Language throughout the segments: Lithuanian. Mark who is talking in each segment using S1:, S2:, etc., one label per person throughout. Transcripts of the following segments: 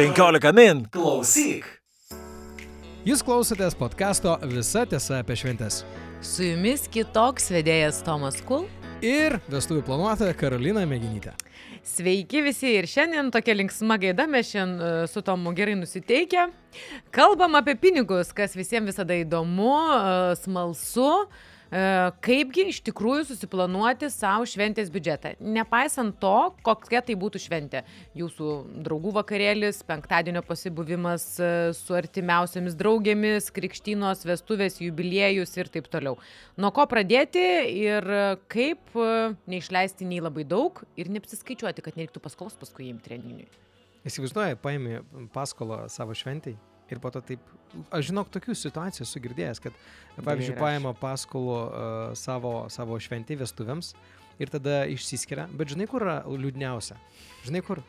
S1: 15 min. Klausyk.
S2: Jūs klausotės podkasto Visa tiesa apie šventes.
S3: Su jumis kitoks vedėjas Tomas Kul.
S2: Ir vestuvių planuotoja Karolina Mėginytė.
S3: Sveiki visi ir šiandien tokia linksma gaida mes šiandien e, su Tomu gerai nusiteikę. Kalbam apie pinigus, kas visiems visada įdomu, e, smalsu. E, kaipgi iš tikrųjų susiplanuoti savo šventės biudžetą. Nepaisant to, kokia tai būtų šventė. Jūsų draugų vakarėlis, penktadienio pasibuvimas e, su artimiausiamis draugėmis, krikštynos, vestuvės, jubiliejus ir taip toliau. Nuo ko pradėti ir kaip e, neišleisti nei labai daug ir neapsiskaičiuoti, kad nereiktų paskolos paskui imti renginiui.
S2: Įsivaizduoju, paėmė paskolą savo šventai ir po to taip, aš žinok, tokių situacijų esu girdėjęs, kad, pavyzdžiui, paima paskolų uh, savo, savo šventį vestuvėms ir tada išsiskiria, bet žinai, kur yra liūdniausia? Žinai, kur?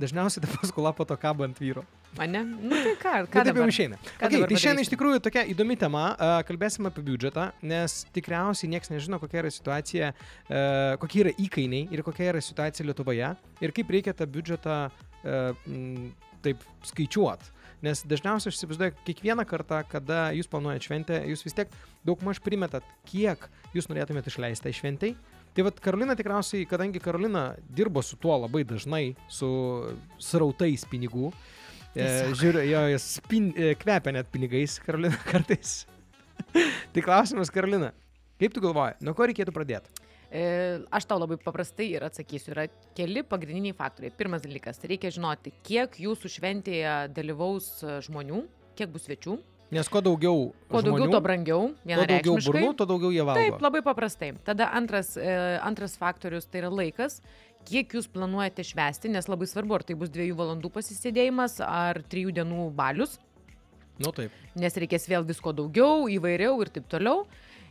S2: Dažniausiai ta paskola po to kabo ant vyro.
S3: Mane? Nu tai ką, ką
S2: taip jau išeina. Okay, tai šiandien iš tikrųjų tokia įdomi tema. Uh, kalbėsim apie biudžetą, nes tikriausiai niekas nežino, kokia yra situacija, uh, kokie yra įkainiai ir kokia yra situacija Lietuvoje ir kaip reikia tą biudžetą uh, taip skaičiuoti. Nes dažniausiai aš įsivaizduoju, kiekvieną kartą, kada jūs planuojate šventę, jūs vis tiek daug maž primetat, kiek jūs norėtumėte išleisti tai šventai. Tai vad Karolina tikriausiai, kadangi Karolina dirbo su tuo labai dažnai, su srautais pinigų, e, žiūriu, jo, jis spin, e, kvepia net pinigais, Karolina kartais. tai klausimas, Karolina, kaip tu galvoji, nuo ko reikėtų pradėti?
S3: E, aš tau labai paprastai ir atsakysiu. Yra keli pagrindiniai faktoriai. Pirmas dalykas - reikia žinoti, kiek jūsų šventėje dalyvaus e, žmonių, kiek bus svečių.
S2: Nes kuo daugiau,
S3: Kuo daugiau,
S2: žmonių,
S3: to brangiau.
S2: tuo daugiau burnų, tuo daugiau jie valgo.
S3: Taip, labai paprastai. Tada antras, e, antras faktorius tai yra laikas. Kiek jūs planuojate švesti, nes labai svarbu, ar tai bus dviejų valandų pasisėdėjimas, ar trijų dienų balius,
S2: Nu taip.
S3: nes reikės vėl visko daugiau, įvairiau ir taip toliau.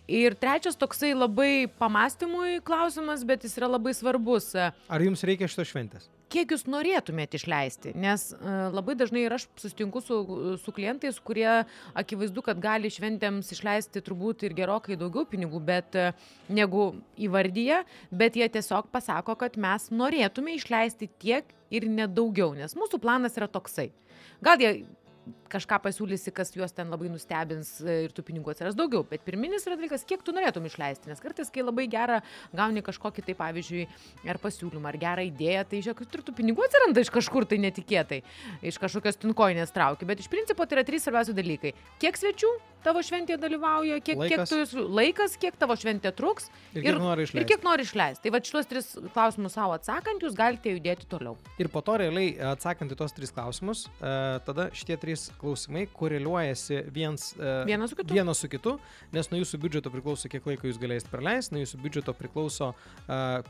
S3: Ir trečias toksai labai pamastymui klausimas, bet jis yra labai svarbus. E,
S2: Ar jums reikia šitos šventės?
S3: kiek jūs norėtumėte išleisti, nes uh, labai dažnai ir aš susitinku su, su klientais, kurie akivaizdu, kad gali šventėms išleisti turbūt ir gerokai daugiau pinigų, bet uh, negu įvardyje, bet jie tiesiog pasako, kad mes norėtume išleisti tiek ir nedaugiau, nes mūsų planas yra toksai. Gal jie kažką pasiūlysi, kas juos ten labai nustebins e, ir tų pinigų atsiras daugiau. Bet pirminis yra dalykas, kiek tu norėtum išleisti. Nes kartais, kai labai gerą gauni kažkokį, tai pavyzdžiui, ar pasiūlymą, ar gerą idėją, tai žiūrėk, ir tų pinigų atsiranda iš kažkur tai netikėtai, iš kažkokios tinkoinės trauki. Bet iš principo tai yra trys svarbiausi dalykai. Kiek svečių tavo šventėje dalyvauja, kiek, kiek
S2: Laikas.
S3: tu esi- laikas, kiek tavo šventė truks
S2: Ir kiek nori
S3: ir
S2: išleisti?
S3: kiek nori išleisti. Tai va šitos tris klausimus savo atsakant, jūs galite judėti toliau.
S2: Ir po to realiai atsakant į tos tris klausimus, e, tada šitie trys klausimai koreliuojasi viens, e,
S3: Vienas su kitu?
S2: vienas su kitu, nes nuo jūsų biudžeto priklauso, kiek laiko jūs galėsite praleisti, nuo jūsų biudžeto priklauso, e,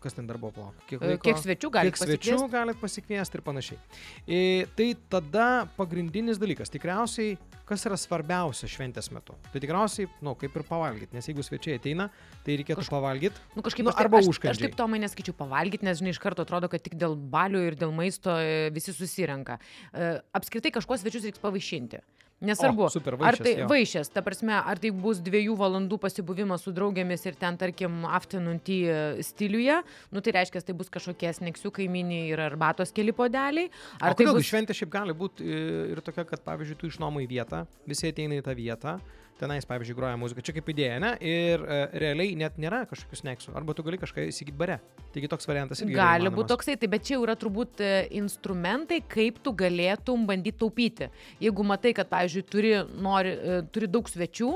S2: kas ten darbo plauk, kiek,
S3: E,
S2: laiko,
S3: Kiek svečių galite
S2: kiek svečių galit pasikviesti ir panašiai. E, tai tada pagrindinis dalykas, tikriausiai, kas yra svarbiausia šventės metu. Tai tikriausiai, na, nu, kaip ir pavalgyti, nes jeigu svečiai ateina, tai reikėtų
S3: Kažk-
S2: pavalgyti.
S3: Nu, kažkaip
S2: Nu,
S3: aš
S2: arba
S3: aš, aš
S2: užkandžiai.
S3: taip to man neskaičiu pavalgyti, nes, žinai, iš karto atrodo, kad tik dėl balių ir dėl maisto e, visi susirenka. E, Apskritai kažkuos svečius reiks pavaišinti. Nesvarbu,
S2: O, super,
S3: ar
S2: vaišės,
S3: tai
S2: jo.
S3: vaišės, ta prasme, ar tai bus dviejų valandų pasibuvimas su draugėmis ir ten, tarkim, afternoon tea stiliuje, nu tai reiškia, tai bus kažkokie sneksiukai mini ir arbatos keli podeliai.
S2: Ar
S3: Ar tai bus...
S2: šventė šiaip gali būti ir tokia, kad, pavyzdžiui, tu išnuomoji vietą, visi ateina į tą vietą, tenais, pavyzdžiui, groja muzika, čia kaip idėja, ne? Ir e, realiai net nėra kažkokių sneksų, arba tu gali kažką įsigyti bare. Taigi toks variantas irgi.
S3: Gali būti toksai, tai bet čia jau yra turbūt e, instrumentai, kaip tu galėtum bandyti taupyti. Jeigu matai, kad, pavyzdžiui, turi, nori, e, turi daug svečių,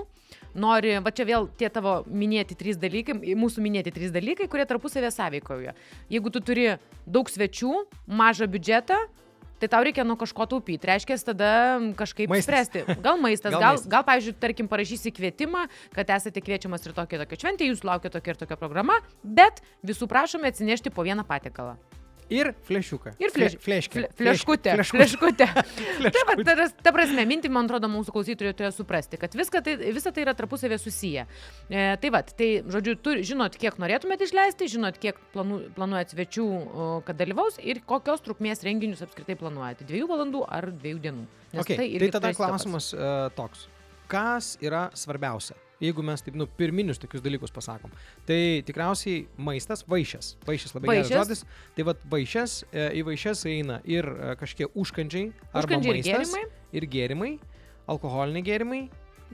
S3: nori, va čia vėl tie tavo minėti trys dalykai, mūsų minėti trys dalykai, kurie tarpusavė sąveikauja. Jeigu tu turi daug svečių, mažą biudžetą, Tai tau reikia nuo kažko taupyti. Reiškia, tada kažkaip
S2: Maistas.
S3: spręsti. Gal maistas,
S2: Gal
S3: gal,
S2: maistas.
S3: gal, pavyzdžiui, tarkim, parašysi kvietimą, kad esate kviečiamas ir tokia tokia šventė, jūs laukia tokia ir tokia programa, bet visų prašome atsinešti po vieną patiekalą.
S2: Ir flešiuką.
S3: Ir fleš,
S2: fleškę.
S3: fle, fleškutė.
S2: Fleškutė.
S3: Fleškutė. Tai va, ta, ta prasme, mintį, man atrodo, mūsų klausytojai turėjo suprasti, kad viską tai, visa tai yra tarpusavė susiję. E, tai va, tai, žodžiu, tu žinot, kiek norėtumėte išleisti, žinot, kiek planu, planuojat svečių, kad dalyvaus ir kokios trukmės renginius apskritai planuojate. Dviejų valandų ar dviejų dienų. Nes
S2: Okay, tai, tai tada klausimas uh, toks. Kas yra svarbiausia? Jeigu mes taip, nu, pirminius tokius dalykus pasakom. Tai tikriausiai maistas, vaišės. Vaišės labai geras
S3: Vaišės.
S2: žodis. Tai vad vaišės, e, į vaišės eina ir e, kažkiek užkandžiai, arba
S3: Užkandžiai ir
S2: maistas,
S3: gėrimai.
S2: ir gėrimai, alkoholiniai gėrimai.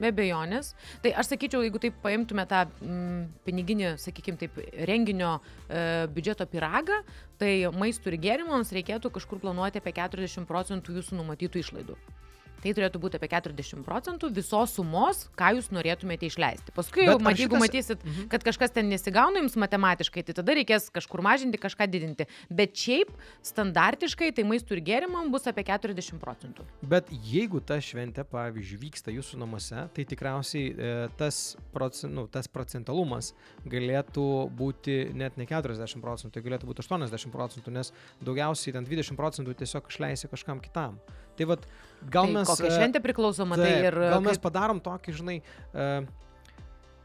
S3: Be abejonės. Tai aš sakyčiau, jeigu taip paimtume tą mm, piniginį, sakykime, taip, renginio e, biudžeto piragą, tai maistų ir gėrimams reikėtų kažkur planuoti apie 40 procentų jūsų numatytų išlaidų. Tai turėtų būti apie 40 procentų visos sumos, ką jūs norėtumėte išleisti. Paskui,
S2: Bet
S3: mat, jeigu
S2: šitas-
S3: matysit,
S2: Mhm.
S3: kad kažkas ten nesigauna jums matematiškai, tai tada reikės kažkur mažinti, kažką didinti. Bet šiaip standartiškai tai maistų ir gėrimam bus apie 40 procentų.
S2: Bet jeigu ta šventė, pavyzdžiui, vyksta jūsų namuose, tai tikriausiai e, tas, procent, nu, tas procentalumas galėtų būti net ne 40 procentų, tai galėtų būti 80 procentų, nes daugiausiai ten 20 procentų tiesiog išleisi kažkam kitam. Tai vad, gal
S3: tai
S2: mes...
S3: kokia
S2: e,
S3: šventė priklausoma, tai
S2: Taip,
S3: ir...
S2: gal mes
S3: kaip-
S2: padarom tokį, žinai, uh,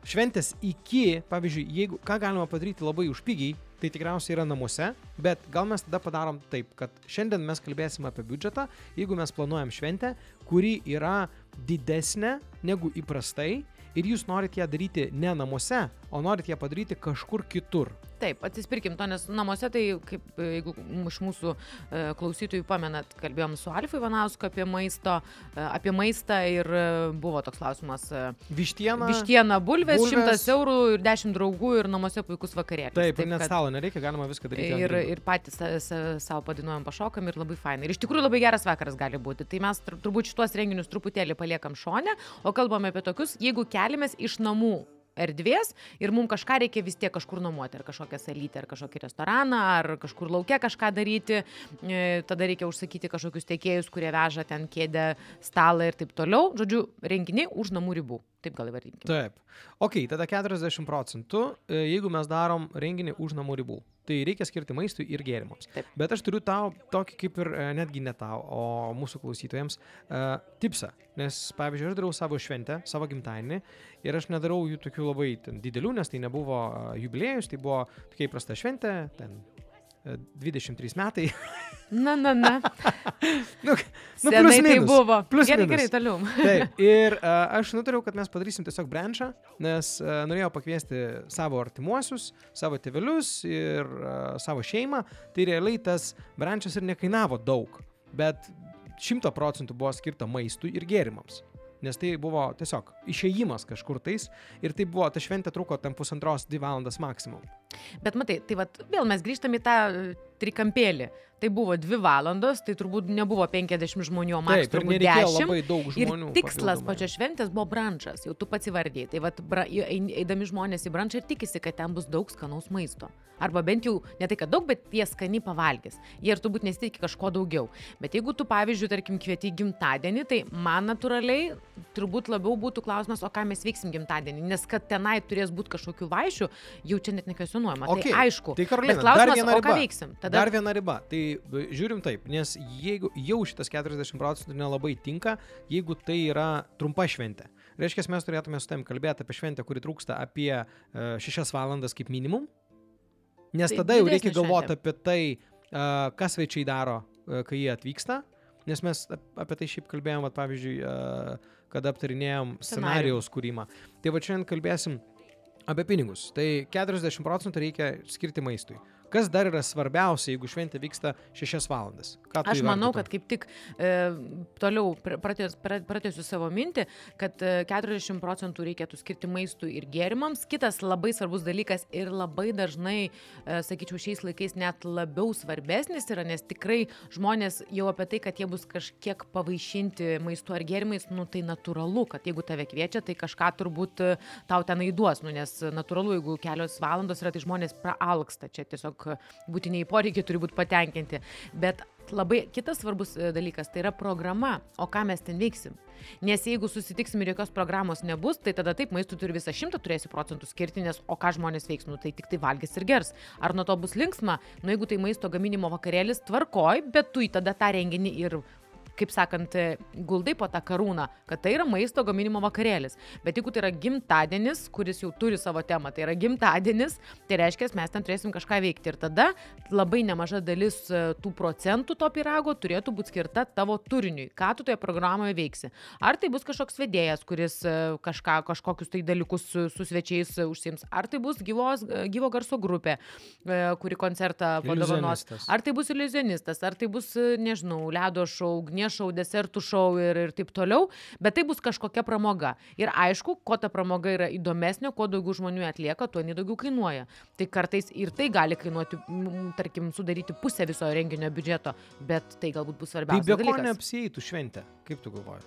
S2: šventės iki, pavyzdžiui, jeigu ką galima padaryti labai užpigiai, tai tikriausiai yra namuose, bet gal mes tada padarom taip, kad šiandien mes kalbėsim apie biudžetą, jeigu mes planuojam šventę, kuri yra didesnė negu įprastai ir jūs norit ją daryti ne namuose, o norit ją padaryti kažkur kitur.
S3: Taip, atsispirkim to, nes namuose tai, kaip jeigu iš mūsų e, klausytojų pamenat, kalbėjom su Alfu Ivanausku apie maisto, e, apie maistą ir e, buvo toks klausimas. e,
S2: Vištiena.
S3: Vištiena, bulvės,
S2: bulvės.
S3: 100 eurų ir 10 draugų ir namuose puikus vakarėlis.
S2: Taip, taip net
S3: kad-
S2: stalo nereikia, galima viską daryti.
S3: Ir, ir patys sa- sa- savo padinuojam pašokam ir labai fainai. Ir iš tikrųjų labai geras vakaras gali būti. Tai mes tur- turbūt šituos renginius truputėlį paliekam šone, o kalbame apie tokius, jeigu keliamės iš namų erdvės ir mums kažką reikia vis tiek kažkur nuomoti, ar kažkokią salytę, ar kažkokį restoraną, ar kažkur laukia kažką daryti, e, tada reikia užsakyti kažkokius tiekėjus, kurie veža ten kėdę, stalą ir taip toliau. Žodžiu, renginiai už namų ribų. Taip gal įvardinkime.
S2: Taip. Ok, tada 40 procentų, e, jeigu mes darom renginį už namų ribų. Tai reikia skirti maistui ir gėrimams.
S3: Taip.
S2: Bet aš turiu tau tokį kaip ir e, netgi ne tau, o mūsų klausytojams uh, tipsą. Nes, pavyzdžiui, aš darau savo šventę, savo gimtadienį ir aš nedarau jų tokių labai didelių, nes tai nebuvo jubiliejus, tai buvo tokia įprasta šventė, ten 23 metai.
S3: Na, na, na.
S2: nu, nu,
S3: Senai tai
S2: minus.
S3: buvo.
S2: Plius
S3: gerai,
S2: minus.
S3: gerai, toliau.
S2: Taip, ir uh, aš nutariau, kad mes padarysim tiesiog branšą, nes uh, norėjau pakviesti savo artimuosius, savo tėvelius ir uh, savo šeimą. Tai realiai tas branšas ir nekainavo daug, bet šimto procentų buvo skirta maistui ir gėrimams. Nes tai buvo tiesiog išėjimas kažkur tais ir tai buvo, ta šventė truko ten pusantros, dvi valandas maksimum.
S3: Bet matai, tai vat, vėl mes grįžtame į tą e, trikampėlį. Tai buvo dvi valandos, tai turbūt nebuvo 50 žmonių, o
S2: ir
S3: turbūt
S2: nereikėjo
S3: 10.
S2: labai daug
S3: Ir tikslas pačios šventės buvo brančas, jau tu pats įvardėjai. Tai vat, bra, eidami žmonės į brančą ir tikisi, kad ten bus daug skanaus maisto. Arba bent jau ne tai, kad daug, bet jie skani pavalgys. Jie ir turbūt nesitikė kažko daugiau. Bet jeigu tu, pavyzdžiui, tarkim, kvieti gimtadienį, tai man natūraliai turbūt labiau būtų klausimas, o ką mes veiksim gimtadienį. Nes kad tenai turės būti kažkokių vaišių, jau čia net nekvesionuojama.
S2: Okei,
S3: Tai aišku.
S2: Tai Karolina,
S3: bet
S2: dar
S3: klausimas,
S2: viena riba.
S3: ką veiksim? Tada
S2: Dar viena riba. Tai b- žiūrim taip, nes jeigu jau šitas 40 procentų nelabai tinka, jeigu tai yra trumpa šventė. Reiškia, mes turėtume su tam kalbėti apie šventę, kuri trūksta apie 6 valandas kaip minimum. Nes
S3: Tai
S2: tada jau reikia galvoti apie tai, e, ką svečiai daro, e, kai jie atvyksta. Nes mes ap- apie tai šiaip kalbėjom, vat, pavyzdžiui, e, kada aptarinėjom scenarijaus kūrimą. Tai va šiandien kalbėsim apie pinigus. Tai 40 procentų reikia skirti maistui. Kas dar yra svarbiausia, jeigu šventė vyksta 6 valandas?
S3: Aš manau, kad kaip tik e, toliau pr- pratęs- pra- pratęsiu savo mintį, kad e, 40 procentų reikėtų skirti maistui ir gėrimams. Kitas labai svarbus dalykas ir labai dažnai, e, sakyčiau, šiais laikais net labiau svarbesnis yra, nes tikrai žmonės jau apie tai, kad jie bus kažkiek pavaišinti maistu ar gėrimais, nu tai natūralu, kad jeigu tave kviečia, tai kažką turbūt e, tau tenai duos, nu, nes natūralu, jeigu kelios valandos yra, tai žmonės praalksta, čia tiesiog būtiniai poreikiai turi būti patenkinti. Bet labai kitas svarbus e, dalykas tai yra programa, o ką mes ten veiksim. Nes jeigu susitiksim ir jokios programos nebus, tai tada taip maistų turi visą šimtą turėsi procentų skirti, nes o ką žmonės veiks, nu tai tik tai valgys ir gers. Ar nuo to bus linksma, nu jeigu tai maisto gaminimo vakarėlis tvarkoj, bet tu į tada tą renginį ir kaip sakant, e, guldai po tą karūną, kad tai yra maisto gaminimo vakarėlis. Bet jeigu tai yra gimtadienis, kuris jau turi savo temą, tai yra gimtadienis, tai reiškia, mes ten turėsim kažką veikti. Ir tada labai nemaža dalis e, tų procentų to pirago turėtų būti skirta tavo turiniui, ką tu toje programoje veiksi. Ar tai bus kažkoks vedėjas, kuris e, kažką, kažkokius tai dalykus su, su svečiais užsims, ar tai bus gyvos, gyvo garso grupė, kuri koncertą padovanos, ar tai bus iliuzionistas, ar tai bus, nežinau, ledo šou, ugnies šou, desertų šou ir, ir taip toliau, bet tai bus kažkokia pramoga. Ir aišku, kuo ta pramoga yra įdomesnė, kuo daugiau žmonių atlieka, tuo jinai daugiau kainuoja. Tai kartais ir tai gali kainuoti, tarkim, sudaryti pusę viso renginio biudžeto, bet tai galbūt bus
S2: Tai
S3: svarbiausia.
S2: be ko
S3: dalykas.
S2: neapsijeitų šventė, kaip tu galvoji?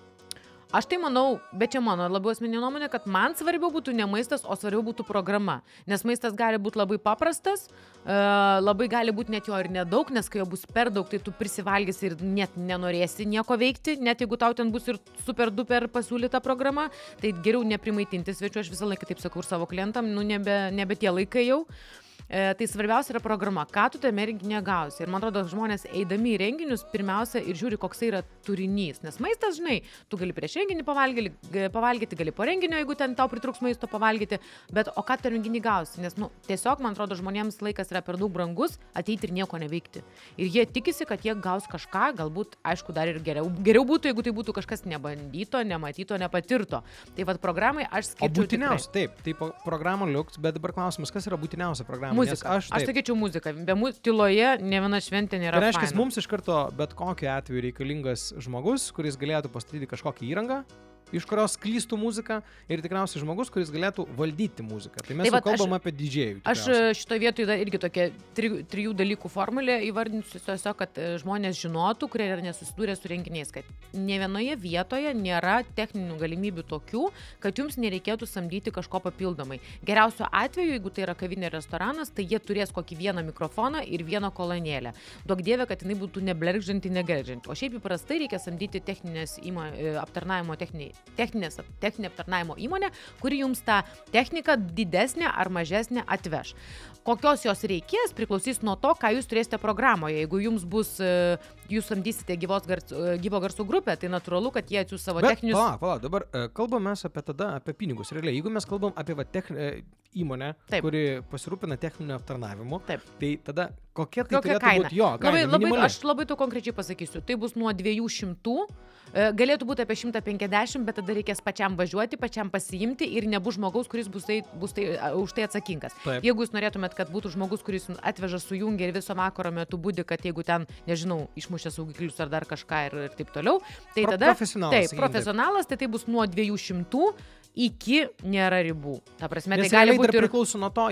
S3: Aš tai manau, bet čia mano labiau asmeninė nuomonė, kad man svarbiau būtų ne maistas, o svarbiau būtų programa. Nes maistas gali būti labai paprastas, e, labai gali būti net jo ir nedaug, nes kai jo bus per daug, tai tu prisivalgysi ir net nenorėsi nieko veikti, net jeigu tau ten bus ir super duper pasiūlyta programa, tai geriau neprimaitinti svečių, aš visą laiką taip sakau ir savo klientam, nu nebe, nebe tie laikai jau. E, tai svarbiausia yra programa, ką tu tame renginėje gausi. Ir man atrodo, žmonės eidami į renginius pirmiausia ir žiūri, koks yra turinys. Nes maistas, žinai, tu gali prieš renginį pavalgyti, pavalgyti gali po renginio, jeigu ten tau pritruks maisto pavalgyti, bet o ką tu renginį gausi? Nes, nu, tiesiog, man atrodo, žmonėms laikas yra per daug brangus ateiti ir nieko neveikti. Ir jie tikisi, kad jie gaus kažką, galbūt, aišku, dar ir geriau. Geriau būtų, jeigu tai būtų kažkas nebandyto, nematyto, nepatirto. Tai vad programai aš
S2: O
S3: skirčiau.
S2: būtiniausia, taip, tai programa liuks, bet dabar klausimas, kas yra būtiniausia programa?
S3: Muzika.
S2: Aš,
S3: Aš, aš
S2: taip,
S3: sakyčiau muzika. Be mu tyloje ne viena šventė nėra.
S2: Tai reiškia, mums iš karto bet kokiu atveju reikalingas žmogus, kuris galėtų pastatyti kažkokią įrangą, iš kurios klystų muzika ir tikriausiai žmogus, kuris galėtų valdyti muziką. Tai mes
S3: Tai vat aš-
S2: kalbam apie didžėjų.
S3: Aš e, šitoje vietoje irgi tokia tri, trijų dalykų formulė įvardinsiu tiesiog, kad e, žmonės žinotų, kurie yra nesusidūrę su renginiais, kad ne vienoje vietoje nėra techninių galimybių tokių, kad jums nereikėtų samdyti kažko papildomai. Geriausiu atveju, jeigu tai yra kavinė restoranas, tai jie turės kokį vieną mikrofoną ir vieną kolonėlę. Duok dievė, kad jinai būtų neblergžinti, negeržinti. O šiaip įprastai reikia samdyti techninės įmo, e, aptarnavimo techninį, techninės, techninę aptarnavimo įmonę, kuri jums tą techniką didesnę ar mažesnę atveš. Kokios jos reikės priklausys nuo to, ką jūs turėsite programoje. Jeigu jums bus, e, jūs samdysite gyvos gars, e, gyvo garso grupę, tai natūralu, kad jie atsiūs savo
S2: Bet,
S3: techninius...
S2: pala, pala, dabar e, kalbam mes apie tada, apie pinigus. Realiai, jeigu mes kalbam apie va, techn... e, įmonę,
S3: Taip.
S2: kuri pasirūpina techniniu aptarnavimu,
S3: Taip.
S2: tai tada kokia tai
S3: Kokia kaina?
S2: būti jo kaina?
S3: Labai, labai, aš labai to konkrečiai pasakysiu. Tai bus nuo 200, e, galėtų būti apie 150, bet tada reikės pačiam važiuoti, pačiam pasiimti ir nebus žmogaus, kuris bus, tai, bus tai, už tai atsakingas.
S2: Taip.
S3: Jeigu jūs norėtumėt, kad būtų žmogus, kuris atveža sujungia ir viso vakaro metu būdi, kad jeigu ten, nežinau, išmušė saugiklius ar dar kažką ir, ir taip toliau, tai
S2: Pro-
S3: tada...
S2: profesionalas,
S3: taip. profesionalas, tai tai bus nuo 200 iki nėra ribų. Ta prasme,
S2: Nes
S3: tai gali būti ir...
S2: priklauso nuo to,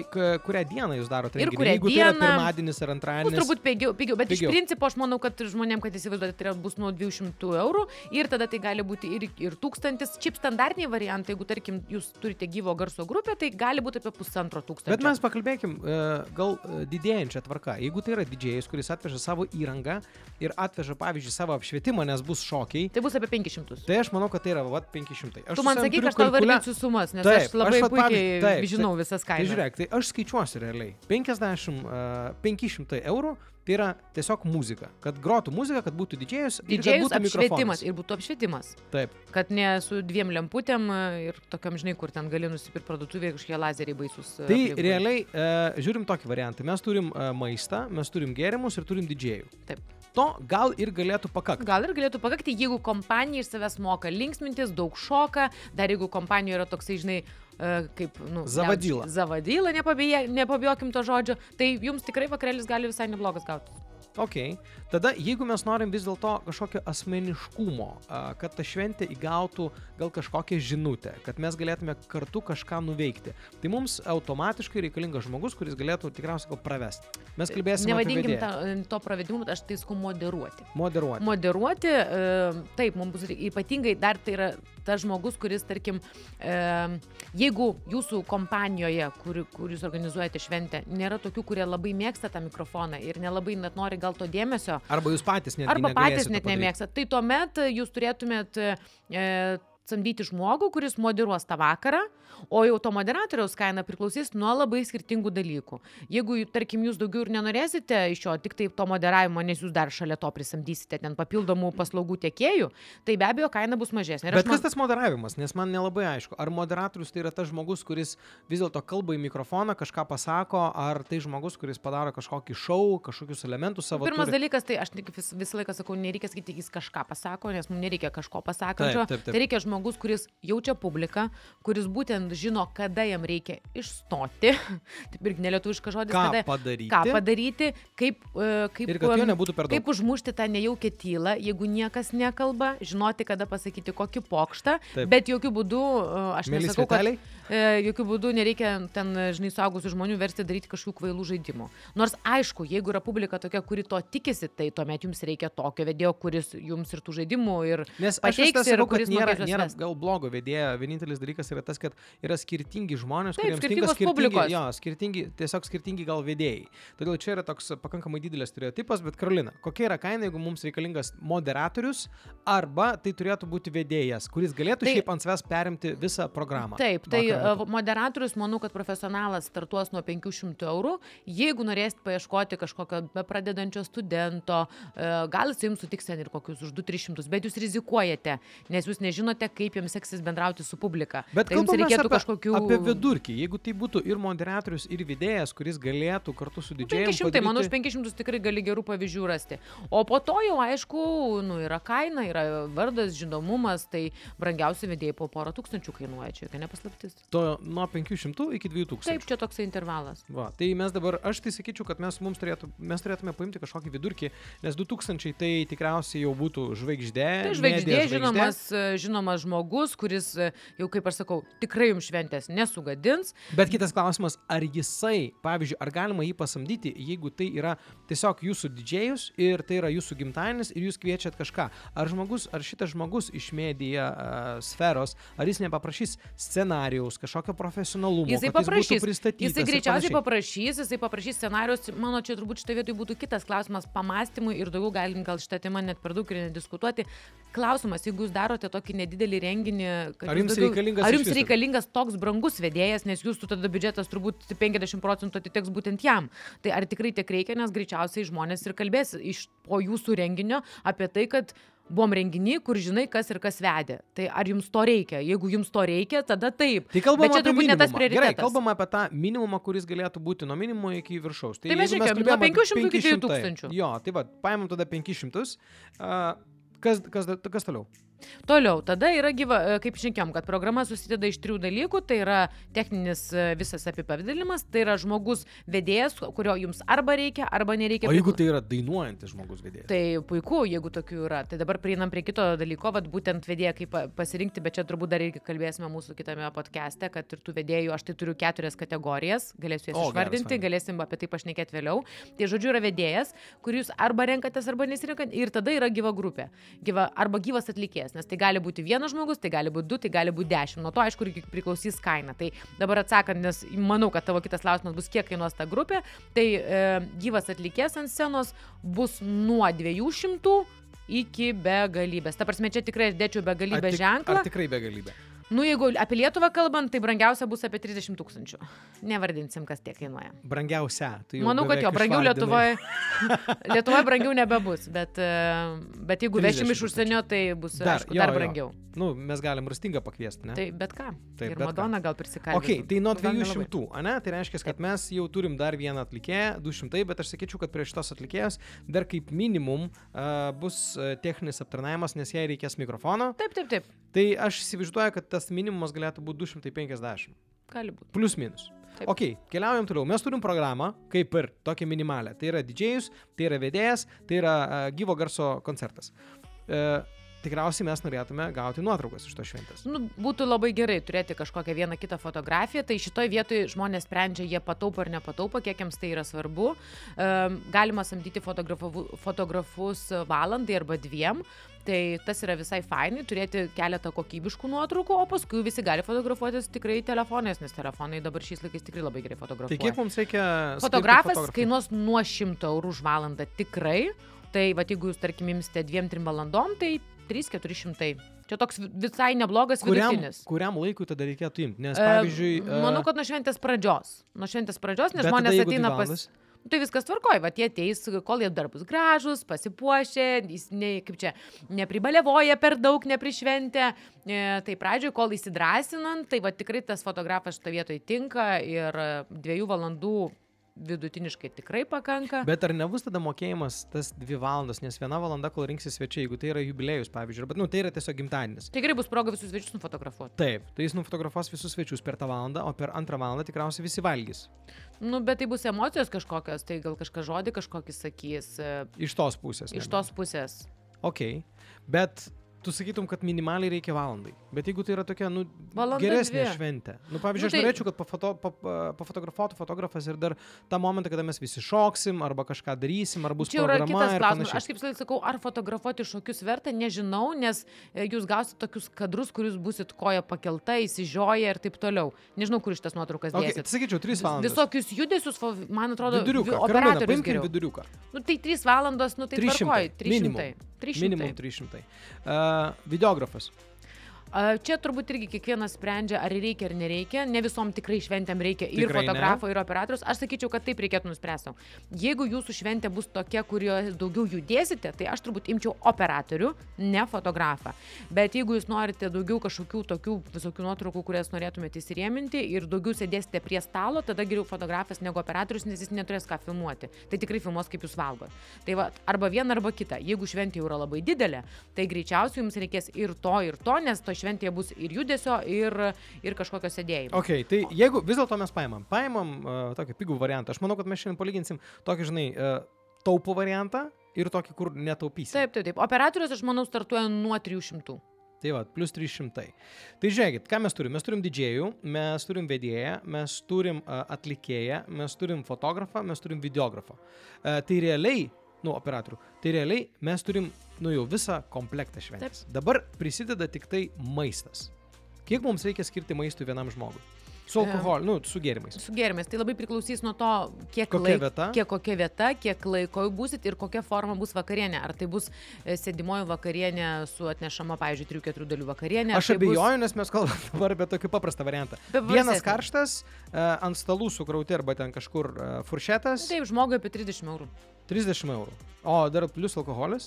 S2: kurią dieną jūs darote.
S3: Ir kurią
S2: Jeigu tai yra
S3: dieną.
S2: pirmadienis ar
S3: Bus
S2: antradienis.
S3: turbūt pigiau, pigiau, bet
S2: Pigiau.
S3: iš principo aš manau, kad žmonėm, kad įsivaizduoti, tai bus nuo 200 eurų ir tada tai gali būti ir, ir tūkstantis. Šiaip standartiniai variantai, jeigu tarkim jūs turite gyvo garso grupę, tai gali būti apie pusantro tūkstančio.
S2: Bet mes pakalbėkim e, gal e, didėjančią tvarką. Jeigu tai yra didžėjus, kuris atveža savo įrangą ir atveža, pavyzdžiui, savo apšvietimą, nes bus šokiai,
S3: Tai bus apie 500.
S2: tai aš manau, kad tai yra vat, 500. Aš
S3: tu man sakyk, aš tau
S2: kalkulia-
S3: vardinsiu sumas, nes
S2: Taip,
S3: aš labai
S2: aš
S3: puikiai
S2: taip,
S3: žinau visas
S2: Tai
S3: kainas.
S2: žiūrėk, tai aš skaičiuosiu realiai. 50, uh, 500 eurų tai yra tiesiog muzika. Kad grotų muzika, kad būtų didžėjus.
S3: Didžėjus
S2: būtų
S3: apšvietimas
S2: mikrofonas.
S3: ir būtų apšvietimas.
S2: Taip.
S3: Kad ne su dviem lemputėm ir tokiam, žinai, kur ten gali nusipirkti parduotuvėje kažkokie lazeriai baisus.
S2: Tai
S3: aplinkui.
S2: realiai uh, žiūrim tokį variantą. Mes turim uh, maistą, mes turim gėrimus ir turim didžėjų.
S3: Taip.
S2: To gal ir galėtų pakakti.
S3: Gal ir galėtų pakakti, jeigu kompanija iš savęs moka linksmintis, daug šoka, dar jeigu kompanija yra toksai, žinai, e, kaip, nu,
S2: Zavadyla.
S3: liaudiškai- Zavadyla, nepabijokim to žodžio, tai jums tikrai vakarėlis gali visai neblogas gauti.
S2: Ok. Tada, jeigu mes norim vis dėlto kažkokio asmeniškumo, kad ta šventė įgautų gal kažkokią žinutę, kad mes galėtume kartu kažką nuveikti, tai mums automatiškai reikalingas žmogus, kuris galėtų tikriausiai gal pravesti. Mes kalbėsime
S3: Nevadinkim ta, to pravedimu, aš tai sakau moderuoti.
S2: moderuoti.
S3: Moderuoti, e, taip, mums bus ypatingai dar tai yra tas žmogus, kuris, tarkim, e, jeigu jūsų kompanijoje, kur, kur jūs organizuojate šventę, nėra tokių, kurie labai mėgsta tą mikrofoną ir nelabai net nori gal to dėmesio,
S2: Arba jūs patys net
S3: arba patys net nemėgstat, tai tuomet jūs turėtumėt e, samdyti žmogų, kuris moderuos tą vakarą, O jau to moderatoriaus kaina priklausys nuo labai skirtingų dalykų. Jeigu, tarkim, jūs daugiau ir nenorėsite iš jo tik tai to moderavimo, nes jūs dar šalia to prisamdysite ten papildomų paslaugų tiekėjų, tai be abejo kaina bus mažesnė. Ir
S2: Bet
S3: aš
S2: kas tas moderavimas, nes man nelabai aišku. Ar moderatorius tai yra tas žmogus, kuris vis dėlto kalba į mikrofoną, kažką pasako, ar tai žmogus, kuris padaro kažkokį šou, kažkokius elementus savo.
S3: Pirmas
S2: turi?
S3: dalykas, tai aš vis, visą laiką sakau, nereikia sakyti, jis kažką pasako, nes mums nereikia kažko pasakančio.
S2: Taip, taip, taip.
S3: Tai reikia žmogus, kuris jaučia publiką, kuris būtent žino, kada jam reikia išstoti. Taip irgi nelietuviškas žodis,
S2: Ką
S3: kada,
S2: padaryti?
S3: ką padaryti, kaip, e, kaip,
S2: kad daug.
S3: kaip užmušti tą nejaukę tylą, jeigu niekas nekalba, žinoti, kada pasakyti kokį pokštą,
S2: Taip.
S3: bet jokių būdų, e, aš
S2: Mėly
S3: nesakau, kad
S2: sveteliai?
S3: e, jokių būdų nereikia ten, žinai, suaugusių žmonių versti daryti kažkokių kvailų žaidimų. Nors aišku, jeigu yra publika tokia, kuri to tikisi, tai tuomet jums reikia tokio vedėjo, kuris jums ir tų žaidimų ir
S2: Nes aš
S3: pateiks ir
S2: sakau, kad nėra, nėra gal blogo vedėjo, vienintelis dalykas yra tas, kad yra skirtingi žmonės,
S3: Taip,
S2: kuriems tinka skirtingi, jo, skirtingi, tiesiog skirtingi gal vedėjai. Todėl čia yra toks pakankamai didelis stereotipas, bet Karolina, kokia yra kaina, jeigu mums reikalingas moderatorius arba tai turėtų būti vedėjas, kuris galėtų
S3: Tai-
S2: šiaip ant savęs perimti visą programą?
S3: Taip, tai e, moderatorius, manau, kad profesionalas startuos nuo 500 eurų. Jeigu norėsit paieškoti kažkokio pradedančio studento, e, gal jis jums sutiks ten ir kokius už 2-300, bet jūs rizikuojate, nes jūs nežinote, kaip jums seksis bendrauti su publika.
S2: Bet
S3: tai jums
S2: kalbame
S3: reikėtų
S2: apie,
S3: kažkokių...
S2: apie vidurkį. Jeigu tai būtų ir moderatorius, ir vedėjas, kuris galėtų kartu su didžiai...
S3: 500, manau, už 500 tikrai gali gerų pavyzdžių rasti. O po to jau, aišku, nu, yra kaina, yra vardas, žinomumas, tai brangiausi vedėjai po porą tūkstančių kainuoja, čia jokia nepaslaptis.
S2: To nuo 500 iki 2000.
S3: Taip, čia toksai intervalas.
S2: Va, tai mes dabar, aš tai sakyčiau, kad mes, mums turėtų, mes turėtume paimti kažkokį vidurkį, nes 2000 tai tikriausiai jau būtų žvaigždė.
S3: Tai žvaigždė,
S2: medija
S3: žinomas, žinomas žmogus, kuris, e, jau kaip aš sakau, tikrai jums šventės nesugadins.
S2: Bet kitas klausimas, ar jisai, pavyzdžiui, ar galima jį pasamdyti, jeigu tai yra tiesiog jūsų didžėjus ir tai yra jūsų gimtadienis ir jūs kviečiat kažką. Ar žmogus, ar šitas žmogus iš medija uh, sferos, ar jis nepaprašys scenarijaus, kažkokio profesionalumo,
S3: Jisai
S2: jis
S3: paprašys.
S2: pristatytas
S3: Jisai greičiausiai paprašys, jisai paprašys scenarius. Mano čia turbūt šitą vietoj būtų kitas klausimas pamastymui ir daugiau galim gal šitą temą net per daug ir nediskutuoti. Klausimas, jeigu jūs darote tokį nedidelį renginį, kad
S2: Ar jums
S3: daugiau-
S2: reikalingas
S3: ar jums
S2: viso?
S3: Reikalingas toks brangus vedėjas, nes jūsų tada biudžetas turbūt 50 procentų atiteks būtent jam. Tai ar tikrai tiek reikia, nes greičiausiai žmonės ir kalbės iš po jūsų renginio apie tai, kad buvom renginy, kur žinai, kas ir kas vedė. Tai ar jums to reikia? Jeigu jums to reikia, tada taip.
S2: Tai kalbam
S3: Bet čia
S2: apie
S3: turbūt ne tas
S2: minimumą. Gerai,
S3: prioritetas.
S2: kalbam apie tą minimumą, kuris galėtų būti nuo minimumo iki viršaus.
S3: Tai mes
S2: jeigu
S3: žiūrėkime, nuo
S2: kalbėjom apie
S3: 500 iki
S2: 500,
S3: 2000.
S2: Jo, tai va, paimam tada 500. Uh, kas, kas, kas toliau?
S3: Toliau, tada yra gyva, e, kaip šnekėjom, kad programa susideda iš trijų dalykų. Tai yra techninis e, visas apipavydalimas, tai yra žmogus vedėjas, kurio jums arba reikia, arba nereikia.
S2: O jeigu tai yra dainuojantis žmogus vedėjas?
S3: Tai puiku, jeigu tokių yra. Tai dabar prieinam prie kito dalyko, vad būtent vedėją kaip pa- pasirinkti, bet čia turbūt dar irgi kalbėsime mūsų kitame podcast'e, kad ir tų vedėjų, aš tai turiu keturias kategorijas, galėsiu jas
S2: O, geras,
S3: išvardinti,
S2: fainai.
S3: galėsim apie tai pašnekėti vėliau. Tai žodžiu yra vedėjas, kurį jūs arba renkatės, arba nesirenkat, ir tada yra gyva grupė. Gyva, arba gyvas atlikėjas, nes tai gali būti vienas žmogus, tai gali būti du, tai gali būti dešimt. Nuo to, aišku, priklausys kaina. Tai dabar atsakant, nes manau, kad tavo kitas klausimas bus, kiek kainuos ta grupė, tai e, gyvas atlikėjas ant scenos bus nuo 200 iki begalybės. Ta prasme, čia tikrai aš dėčiau begalybę
S2: tik-
S3: ženklą.
S2: Tikrai begalybė?
S3: Nu, jeigu apie Lietuvą kalbant, tai brangiausia bus apie 30 tūkstančių. Nevardinsim, kas tiek kainuoja.
S2: Brangiausia. Jau
S3: Manau, kad jo, brangiau. Lietuvoje. Lietuvoje brangiau nebebus, bet, e, bet jeigu
S2: 30
S3: vešim iš užsienio, tai bus
S2: Dar,
S3: aišku,
S2: jo,
S3: dar
S2: jo.
S3: brangiau.
S2: Nu, mes galim rastingą pakviesti, ne?
S3: Tai bet ką.
S2: Taip,
S3: ir. Madonna gal prisikalbė.
S2: Ok, tai nuo 200, ne? Tai reiškia, kad mes jau turim dar vieną atlikėją, 200, bet aš sakyčiau, kad prie šitos atlikėjos dar kaip minimum uh, bus uh, techninis aptarnavimas, nes jai reikės mikrofono.
S3: Taip, taip, taip.
S2: Tai aš įsivaizduoju, kad tas minimumas galėtų būti 250.
S3: Gali būti.
S2: Plius minus.
S3: Taip.
S2: Ok, keliaujam toliau. Mes turim programą, kaip ir tokią minimalę. Tai yra didžėjus, tai yra vedėjas, tai yra uh, gyvo garso koncertas. Uh, tikriausiai mes norėtume gauti nuotraukas iš to šventės.
S3: Nu, būtų labai gerai turėti kažkokią vieną kitą fotografiją, tai šitoje vietoje žmonės sprendžia, jie pataupo ar nepataupo, kiek jiems tai yra svarbu. Um, galima samdyti fotografu- fotografus valandai arba dviem. Tai tas yra visai fainai, turėti keletą kokybiškų nuotraukų, o paskui visi gali fotografuotis tikrai telefonais, nes telefonai dabar šiais laikais tikrai labai gerai
S2: Tai
S3: fotografuoja.
S2: kiek mums reikia...
S3: Fotografas kainuos nuo 100 eurų už valandą tikrai. Tai va, jeigu jūs, tarkim, imsite 2-3 valandom, tai 3-400. Čia toks vi- visai neblogas
S2: Kuriam,
S3: vidutinis.
S2: kuriam laikui tada reikėtų imti? Nes, pavyzdžiui... e,
S3: Manau, kad nuo šventės pradžios. Nuo šventės pradžios, nes žmonės ateina pas...
S2: valandas?
S3: Nu, Tai viskas tvarkoja, va tie ateis, kol jie dar bus gražus, pasipuošę, jis ne, kaip čia, nepribalevoja per daug, neprišventę. E, tai pradžioj, kol įsidrasinant, tai va tikrai tas fotografas šito vietoj tinka ir dviejų valandų vidutiniškai tikrai pakanka.
S2: Bet ar nebus tada mokėjimas tas dvi valandas, nes viena valanda, kol rinksis svečiai, jeigu tai yra jubiliejus, pavyzdžiui, bet, nu, tai yra tiesiog gimtadienis.
S3: Tikrai bus proga visus svečius nufotografuoti.
S2: Taip, tai jis nufotografuos visus svečius per tą valandą, o per antrą valandą tikriausiai visi valgys.
S3: Nu, bet tai bus emocijos kažkokios, tai gal kažką žodį kažkokį sakys e,
S2: Iš tos pusės.
S3: iš
S2: nebent.
S3: tos pusės.
S2: Ok, bet tu sakytum, kad minimaliai reikia valandai. Bet jeigu tai yra tokia, nu,
S3: Valanda
S2: geresnė
S3: dvi.
S2: šventė. Nu, pavyzdžiui,
S3: Nu,
S2: aš
S3: tai-
S2: norėčiau, kad pafoto, pa, pa, pafotografuotų fotografas ir dar tą momentą, kada mes visi šoksim, arba kažką darysim, ar bus
S3: Čia
S2: programa
S3: kitas klausimas. Aš kaip sakau, ar fotografuoti šokius verta, nežinau, nes e, jūs gausite tokius kadrus, kur jūs busit koja pakelta, įsižioję ir taip toliau. Nežinau, kur šitas nuotraukas
S2: Okay,
S3: dėsit.
S2: sakyčiau, 3 valandas.
S3: Visokius judesius, man atrodo,
S2: Viduriuką.
S3: operatorius
S2: viduriuką.
S3: Nu, tai 3 valandos, nu tai
S2: 300,
S3: tvarkoj, 300.
S2: minimum.
S3: 300.
S2: Minimum 300. Uh, videografas.
S3: Čia turbūt irgi kiekvienas sprendžia, ar reikia ar nereikia. Ne visom tikrai šventėm reikia ir
S2: Tikrai ne.
S3: fotografo, ir operatorius. Aš sakyčiau, kad taip reikėtų nuspręsti. Jeigu jūsų šventė bus tokia, kurioje daugiau judėsite, tai aš turbūt imčiau operatorių, ne fotografą. Bet jeigu jūs norite daugiau kažkokių tokių visokių nuotraukų, kurias norėtumėte įsirėminti ir daugiau sėdėsite prie stalo, tada geriau fotografas negu operatorius, nes jis neturės ką filmuoti. Tai tikrai filmuos, kaip jūs valgot. Tai va, arba viena, arba kita. Jeigu šventė jau yra labai didelė, tai greičiausiai jums reikės ir to, ir to, nes to šventėje bus ir judesio, ir, ir kažkokio sėdėjimo.
S2: Ok, tai jeigu vis dėlto mes paimam, paimam uh, tokį pigų variantą, aš manau, kad mes šiandien palyginsim tokį, žinai, uh, taupų variantą ir tokį, kur netaupysim.
S3: Taip, taip, taip. Operatorius, aš manau, startuoja nuo 300.
S2: Tai va, plus 300. Tai žiūrėkit, ką mes turim? Mes turim didžėjų, mes turim vedėją, mes turim uh, atlikėją, mes turim fotografą, mes turim videografą. Uh, tai realiai, nu, operatorių, tai realiai mes turim, nu, jau visą komplektą šventės. Dabar prisideda tik tai maistas. Kiek mums reikia skirti maistui vienam žmogui? Su alkoholiu, nu, su gėrimais.
S3: Su gėrimais. Tai labai priklausys nuo to, kiek,
S2: Kokia
S3: laik-
S2: vieta?
S3: kiek kokia vieta, kiek laiko būsit ir kokia forma bus vakarienė. Ar tai bus e, sėdimoji vakarienė su atnešama, pavyzdžiui, 3-4 dalių vakarienė. ar
S2: Aš
S3: tai bus-
S2: abejoju, nes mes kalbame dabar apie tokį paprastą variantą. Vienas karštas, uh, ant stalų sukrauti arba ten kažkur uh, furšetas,
S3: Taip, žmogui apie 30 eurų.
S2: 30 eurų. O dar plus alkoholis?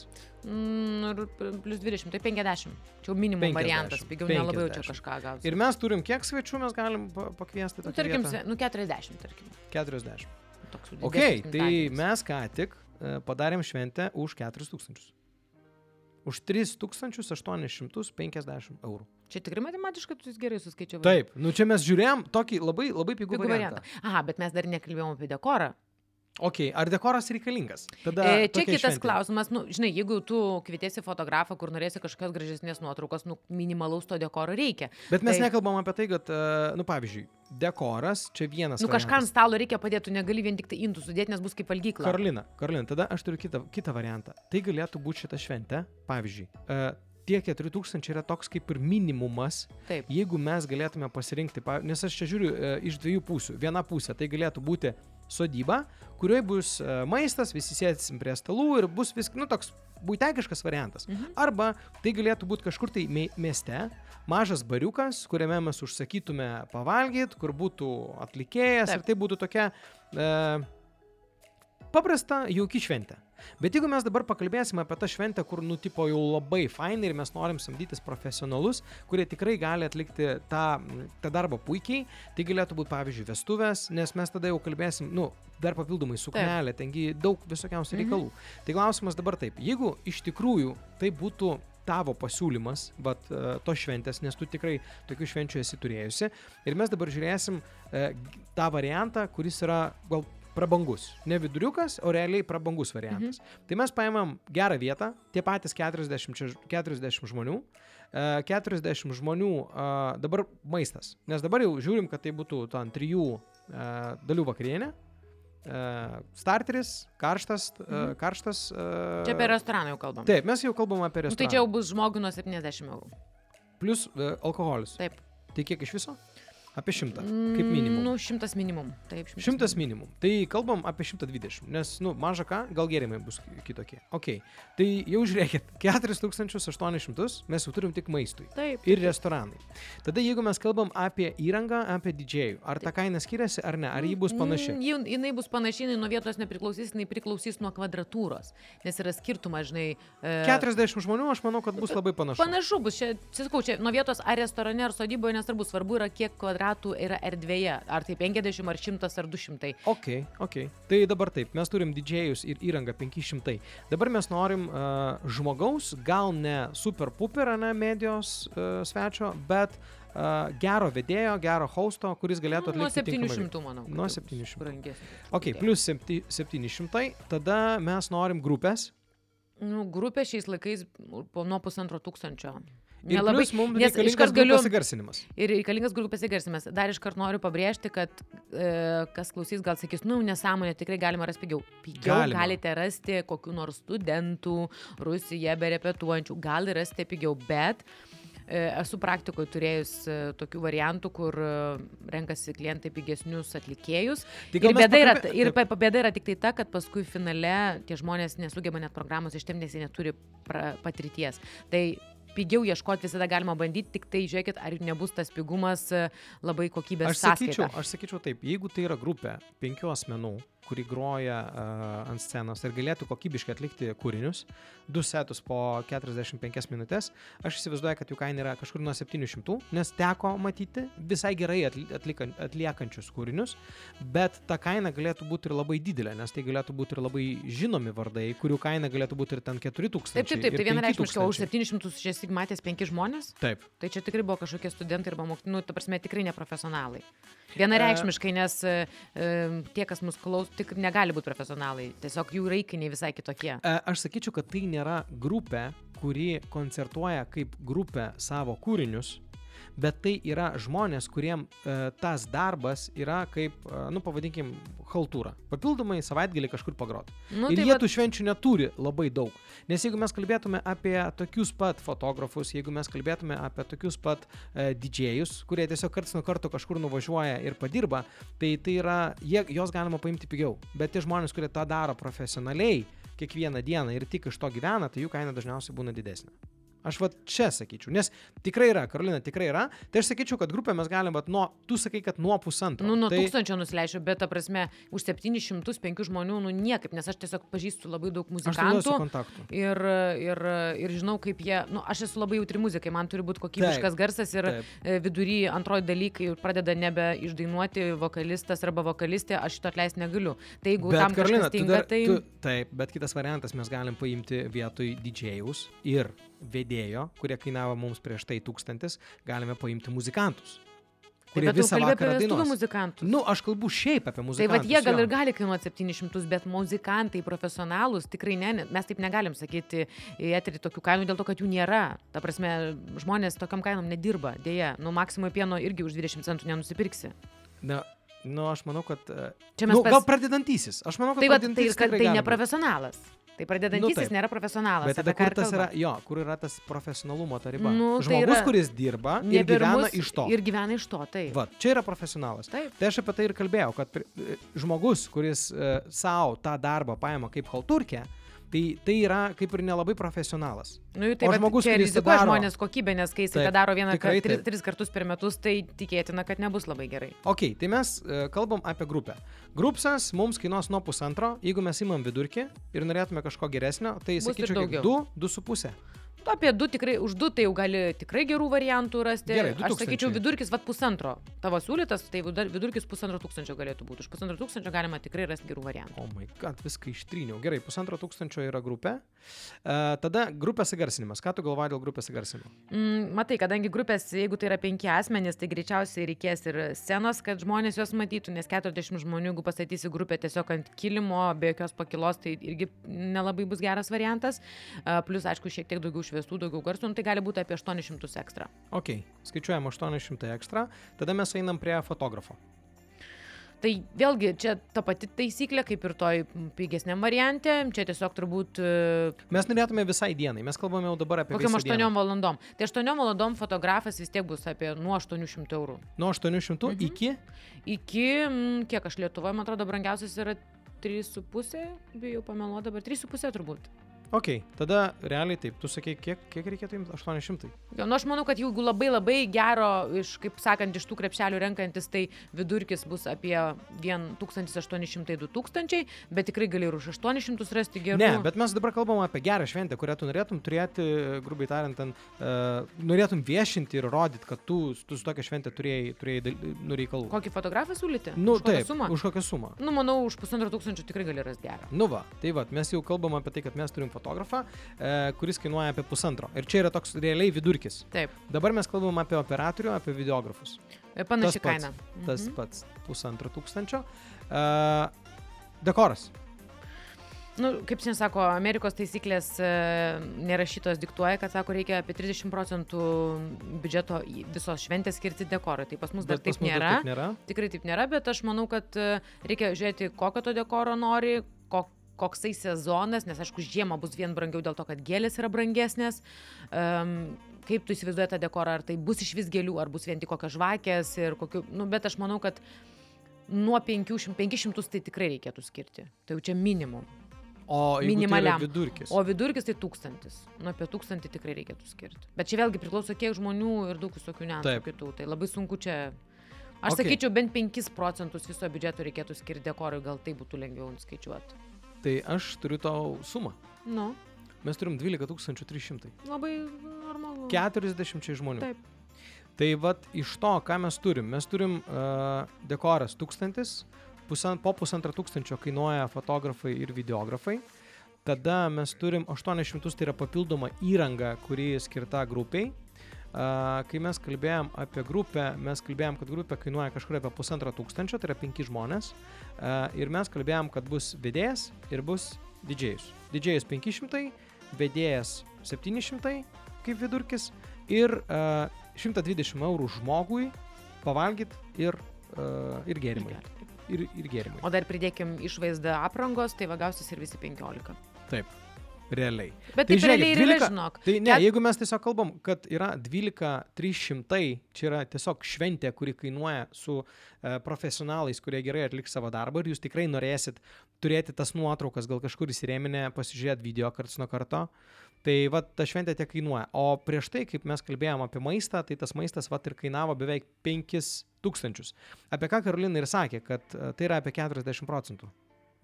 S3: Mm, plus 20, tai 50. Čia jau minimum
S2: 50,
S3: variantas, pigiau nelabai jau čia
S2: 50.
S3: kažką gausi.
S2: Ir mes turim kiek svečių mes galim pa- pakviesti?
S3: Nu, tarkim,
S2: vietą?
S3: nu 40, tarkim.
S2: 40.
S3: Toks
S2: Ok, tai
S3: gimtadienis.
S2: mes ką tik e, padarėm šventę už 4000. Už 3850 eurų.
S3: Čia tikrai matematiškai tu gerai suskaičiavai.
S2: Taip, nu čia mes žiūrėjom tokį labai, labai pigų
S3: Pigų
S2: variantą.
S3: variantą. Aha, bet mes dar nekalbėjom apie dekorą.
S2: Ok, ar dekoras reikalingas? Tada
S3: E, čia kitas
S2: šventei.
S3: klausimas, nu, žinai, jeigu tu kvietiesi fotografą, kur norėsi kažkokios gražesnės nuotraukos, nu, minimalaus to dekoro reikia.
S2: Bet mes
S3: Tai-
S2: nekalbam apie tai, kad, e, nu pavyzdžiui, dekoras čia vienas.
S3: Nu, kažką ant stalo reikia padėti, tu negali vien tik tai indų sudėti, nes bus kaip valgykla.
S2: Karolina, Karolina, tada aš turiu kitą, kitą variantą. Tai galėtų būti šita šventė, pavyzdžiui. e, Tie 4000 yra toks kaip ir minimumas,
S3: Taip.
S2: jeigu mes galėtume pasirinkti, pa- nes aš čia žiūriu e, iš dviejų pusių. Viena pusė tai galėtų būti sodyba, kurioje bus e, maistas, visi sėsim prie stalų ir bus vis, nu, toks būtekiškas variantas.
S3: Mhm.
S2: Arba tai galėtų būti kažkur tai mie- mieste, mažas bariukas, kuriame mes užsakytume pavalgyti, kur būtų atlikėjas
S3: Taip.
S2: ir tai būtų tokia e, paprasta, jauki šventė. Bet jeigu mes dabar pakalbėsime apie tą šventę, kur nutipo jau labai fainai ir mes norim samdytis profesionalus, kurie tikrai gali atlikti tą, tą darbą puikiai, tai galėtų būti pavyzdžiui vestuvės, nes mes tada jau kalbėsim, nu, dar papildomai suknelė, tengi daug visokiausių
S3: Mhm.
S2: reikalų. Tai klausimas dabar taip, jeigu iš tikrųjų tai būtų tavo pasiūlymas, bet to šventės, nes tu tikrai tokių švenčių esi turėjusi. Ir mes dabar žiūrėsim uh, tą variantą, kuris yra gal prabangus. Ne viduriukas, o realiai prabangus variantas. Mhm. Tai mes paimam gerą vietą, tie patys 40, čia- 40 žmonių. e, 40 žmonių a, dabar maistas. Nes dabar jau žiūrim, kad tai būtų ten trijų a, dalių vakarienė. Starteris, karštas,
S3: Mhm.
S2: karštas.
S3: Čia apie restoraną jau kalbam.
S2: Taip, mes jau kalbam apie
S3: Nu,
S2: restoraną.
S3: tai čia jau bus žmogui nuo 70 eurų.
S2: Plus alkoholis.
S3: Taip.
S2: Tai kiek iš viso? Apie šimtą, kaip minimum.
S3: Nu, šimtas minimum. Taip, šimtas.
S2: Šimtas minimum. Tai kalbam apie 120, nes, nu, maža ką, gal gėrimai bus kitokie. Ok, tai jau žiūrėkit, 4800 mes jau turim tik maistui.
S3: Taip.
S2: Ir restoranai. Tada jeigu mes kalbam apie įrangą, apie didžėjų, ar ta kaina skiriasi ar ne, ar ji bus panaši?
S3: Mm, ji- jinai bus panaši, jinai nuo vietos nepriklausys, jinai priklausys nuo kvadratūros. Nes yra skirtumas, žinai. e,
S2: 40 žmonių, aš manau, kad bus labai panašu.
S3: Panašu bus, čia, čia sakau, čia nuo vietos ar restorane, ar sodyboje, nesvarbu, svarbu yra, kiek kvadratų yra erdvėje. Ar tai 50, ar 100, ar 200.
S2: Ok, ok. Tai dabar taip, mes turim didžėjus ir įrangą 500. Dabar mes norim uh, žmogaus, gal ne super puper, ne medijos uh, svečio, bet uh, gero vedėjo, gero hosto, kuris galėtų
S3: Nuo
S2: atlikti. tinkamai
S3: 700, manau.
S2: Nuo
S3: tai bus
S2: 700.
S3: brangesnis
S2: Ok, plus septy- 700, tada mes norim grupės.
S3: Nu, grupė šiais laikais po nuo pusantro tūkstančio. Nelabai,
S2: mums
S3: nes
S2: reikalingas
S3: galiu-
S2: grupės įgarsinimas.
S3: Ir reikalingas grupės įgarsimas. Dar iškart noriu pabrėžti, kad e, kas klausys, gal sakys, nu, nesąmonė, tikrai galima rasti pigiau. Pigiau
S2: Galima.
S3: galite rasti kokiu nors studentų, Rusija be repetuojančių, gali rasti pigiau, bet e, esu praktikoje turėjus e, tokių variantų, kur e, renkasi klientai pigesnius atlikėjus.
S2: Tai
S3: Ir bėda, yra, ir bėda yra tik tai ta, kad paskui finale tie žmonės nesugeba net programos ištemti, nes jie neturi patirties. Tai pigiau ieškoti visada galima bandyti, tik tai žiūrėkit, ar nebus tas pigumas e, labai kokybės
S2: Aš sakyčiau,
S3: sąskaita.
S2: aš sakyčiau taip, jeigu tai yra grupė penkių asmenų, kuri groja uh, ant scenos ir galėtų kokybiškai atlikti kūrinius, du setus po 45 minutės, aš įsivaizduoju, kad jų kaina yra kažkur nuo 700, nes teko matyti visai gerai atli atlikan, atliekančius kūrinius, bet ta kaina galėtų būti ir labai didelė, nes tai galėtų būti ir labai žinomi vardai, kurių kaina galėtų būti ir ten 4000.
S3: Taip, taip, taip, tai vienareikšmiškai, už
S2: 5000.
S3: 700 šis tik matęs penki žmonės,
S2: Taip.
S3: tai čia tikrai buvo kažkokie studentai arba mokytojai, nu, ta prasme, tikrai neprofesionalai. Vienareikšmiškai, nes e, tie, kas mus klaus, tik negali būti profesionalai, tiesiog jų raikiniai visai kitokie.
S2: E, Aš sakyčiau, kad tai nėra grupė, kuri koncertuoja kaip grupė savo kūrinius, bet tai yra žmonės, kuriem e, tas darbas yra kaip, e, nu pavadinkim, haltūra. Papildomai savaitgalį kažkur pagroti.
S3: Nu,
S2: Ir
S3: tai
S2: jie
S3: vat-
S2: tų švenčių neturi labai daug. Nes jeigu mes kalbėtume apie tokius pat fotografus, jeigu mes kalbėtume apie tokius pat e, didžėjus, kurie tiesiog karts nuo karto kažkur nuvažiuoja ir padirba, tai tai yra, jie, jos galima paimti pigiau. Bet tie žmonės, kurie tą daro profesionaliai kiekvieną dieną ir tik iš to gyvena, tai jų kaina dažniausiai būna didesnė. Aš va čia sakyčiau, nes tikrai yra, Karolina, tikrai yra. Tai aš sakyčiau, kad grupę mes galim, bet nuo, tu sakai, kad nuo pusantro.
S3: Nu, nuo
S2: tai,
S3: tūkstančio nusileidžiu, bet, ta prasme, už 705 žmonių, nu, niekaip, nes aš tiesiog pažįstu labai daug muzikantų. Ir, ir, ir žinau, kaip jie, nu, aš esu labai jautri muzikai, man turi būti kokybiškas
S2: Taip,
S3: garsas ir
S2: taip.
S3: e, vidury antroji dalykai pradeda nebe išdainuoti vokalistas arba vokalistė, aš šito atleisti negaliu. Tai jeigu
S2: Bet,
S3: tam
S2: Karolina,
S3: tinka,
S2: dar,
S3: tai...
S2: tu, taip, bet kitas variantas, mes galim paimti vietoj didžėjus ir vedėjo, kurie kainavo mums prieš tai tūkstantis, galime paimti muzikantus,
S3: Taip,
S2: kurie
S3: bet tu
S2: visą vakarą dainuos.
S3: muzikantus.
S2: Nu, aš kalbu šiaip apie
S3: Tai
S2: muzikantus.
S3: vad jie gal
S2: jo.
S3: ir gali kainuoti 700, bet muzikantai profesionalūs tikrai ne, ne- mes taip negalim sakyti į eterį tokių kainų dėl to, kad jų nėra. Ta prasme, žmonės tokiam kainom nedirba, dėja. Nu, maksimui pieno irgi už 20 centų nenusipirksi.
S2: Na, nu, aš manau, kad... e,
S3: Čia mes
S2: nu,
S3: pas-
S2: gal pradedantysis. Aš manau, kad
S3: Tai, tai,
S2: pradedantysis
S3: kad tai
S2: gali būt.
S3: neprofesionalas. Tai pradedantysis
S2: taip.
S3: nėra profesionalas.
S2: Bet tada kur tas yra, jo, kur yra tas profesionalumo ta riba.
S3: Nu, tai
S2: Žmogus,
S3: yra
S2: kuris dirba ir gyvena iš to.
S3: Ir gyvena iš to, tai.
S2: Va, čia yra profesionalas.
S3: Taip.
S2: Tai aš apie tai ir kalbėjau, kad e, žmogus, kuris e, savo tą darbą paima kaip halturkę, tai tai yra kaip ir nelabai profesionalas.
S3: Nu, tai
S2: O žmogus, kuris
S3: rizikuoja
S2: daro-
S3: žmonės kokybę, nes kai jis
S2: Taip,
S3: tą daro vieną kartą, tris, tris kartus per metus, tai tikėtina, kad nebus labai gerai.
S2: Ok, tai mes e, kalbam apie grupę. Grupsas mums kainuos nuo pusantro, jeigu mes imam vidurkį ir norėtume kažko geresnio, tai
S3: Bus
S2: sakyčiau, kiek
S3: daugiau.
S2: 2, 2,5.
S3: Tu apie du tikrai, už du tai jau gali tikrai gerų variantų rasti.
S2: Gerai,
S3: Aš
S2: 2000.
S3: sakyčiau, vidurkis vad pusantro. Tavo siūlytas, tai vidurkis pusantro tūkstančio galėtų būti. Už pusantro tūkstančio galima tikrai rasti gerų variantų.
S2: O oh my god, viską ištryniau. Gerai, pusantro tūkstančio yra grupė. Uh, tada grupės įgarsinimas. Ką tu galvoji dėl grupės įgarsinimo?
S3: Mm, matai, kadangi grupės, jeigu tai yra penki asmenys, tai greičiausiai reikės ir scenos, kad žmonės juos matytų, nes 40 žmonių, jeigu pastatysi grupę tiesiog ant kilimo, be jokios pakilos, tai irgi nelabai bus geras variantas. A, Plus, aišku, šiek tiek daugiau šviesų, daugiau garsų, nu, tai gali būti apie 800 ekstra.
S2: Ok, skaičiuojam 800 ekstra. Tada mes einam prie fotografo.
S3: Tai vėlgi, čia ta pati taisyklė, kaip ir toj pigesniam variante, čia tiesiog turbūt e,
S2: Mes norėtume visai dienai, mes kalbame jau dabar apie
S3: kokiam
S2: visą
S3: 8
S2: dieną.
S3: valandom. Tai 8 valandom fotografas vis tiek bus apie nuo 800 eurų.
S2: Nuo 800
S3: Mhm.
S2: iki...
S3: Iki, mm, kiek aš Lietuvoje, man atrodo, brangiausias yra 3,5, bijau pameluoti dabar, 3,5 turbūt.
S2: Ok, tada realiai taip, tu sakei, kiek, kiek reikėtų jums? 800.
S3: Jo, nu aš manau, kad jeigu labai labai gero, iš, kaip sakant, iš tų krepšelių renkantis, tai vidurkis bus apie 1800-2000, bet tikrai gali ir už 800 rasti gerų.
S2: Ne, bet mes dabar kalbam apie gerą šventę, kurią tu norėtum turėti, grubiai tariant, ten, uh, norėtum viešinti ir rodyti, kad tu, tu su tokia šventė turėjai, turėjai dal- nu, reikalų.
S3: Kokį fotografą siūlyti?
S2: Nu,
S3: Už kokią
S2: taip,
S3: Sumą?
S2: už kokią sumą.
S3: Nu, manau, už pusantro tūkstančio tikrai gali rasti gerą.
S2: Nu va, tai va, mes jau kalbam apie tai, kad mes turim fotografą, e, kuris kainuoja apie pusantro. Ir čia yra toks realiai vidurkis.
S3: Taip,
S2: Dabar mes kalbam apie operatorių, apie videografus.
S3: e, panaši
S2: Tas
S3: kaina.
S2: Tas
S3: Mhm.
S2: pats pusantro tūkstančio. E, dekoras.
S3: Nu, kaip šiandien sako, Amerikos taisyklės e, nerašytos diktuoja, kad sako, reikia apie 30 procentų biudžeto visos šventės skirti dekorui. Tai pas mus dar
S2: Bet
S3: taip
S2: pas mus dar
S3: nėra.
S2: Taip nėra.
S3: Tikrai taip nėra, bet aš manau, kad e, reikia žiūrėti, kokio to dekoro nori, ko, koksai sezonas, nes aišku, žiemą bus vien brangiau dėl to, kad gėlės yra brangesnės. Um, kaip tu įsivaizduoji tą dekorą, ar tai bus iš vis gėlių, ar bus vien tik kokios žvakės ir kokiu, nu, bet aš manau, kad nuo 500, 500 tai tikrai reikėtų skirti. Tai jau čia minimum.
S2: O tai
S3: Minimaliam.
S2: vidurkis.
S3: O vidurkis tai tūkstantis. Nu, apie tūkstantį tikrai reikėtų skirti. Bet čia vėlgi priklauso, kiek žmonių ir daug visokių
S2: Taip.
S3: kitų. Tai labai sunku čia. Aš
S2: okay.
S3: sakyčiau, bent 5 procentus viso biudžeto reikėtų skirti dekorui, gal tai būtų lengviau skaičiuoti.
S2: Tai aš turiu tau sumą.
S3: Nu,
S2: Mes turim 12 300.
S3: labai normalu.
S2: 40 žmonių.
S3: Taip.
S2: Tai vad iš to, ką mes turim, mes turim uh, dekoras 1000, pusan, po pusantro tūkstančio kainuoja fotografai ir videografai. Tada mes turim 800, tai yra papildoma įranga, kuri skirta grupiai. Kai mes kalbėjom apie grupę, mes kalbėjom, kad grupė kainuoja kažkur apie pusantro tūkstančio, tai yra penki žmonės. Ir mes kalbėjom, kad bus vedėjas ir bus didžėjus. Didžėjus 500, vedėjas 700 kaip vidurkis ir uh, 120 eurų žmogui pavalgyti ir, ir gėrimai. Ir, ir gėrimai.
S3: O dar pridėkim išvaizdą aprangos, tai va gausis ir visi 15.
S2: Taip, realiai.
S3: Bet
S2: Tai žiūrėkit,
S3: realiai ir yra,
S2: 12
S3: žinok.
S2: Tai ne,
S3: Ket-
S2: jeigu mes tiesiog kalbam, kad yra 12 300, čia yra tiesiog šventė, kuri kainuoja su e, profesionalais, kurie gerai atliks savo darbą ir jūs tikrai norėsit turėti tas nuotraukas, gal kažkur įsireminę, pasižiūrėti video karts nuo karto. Tai va, ta šventė tiek kainuoja. O prieš tai, kaip mes kalbėjom apie maistą, tai tas maistas va ir kainavo beveik 5000. Apie ką Karolina ir sakė, kad e, tai yra apie 40 procentų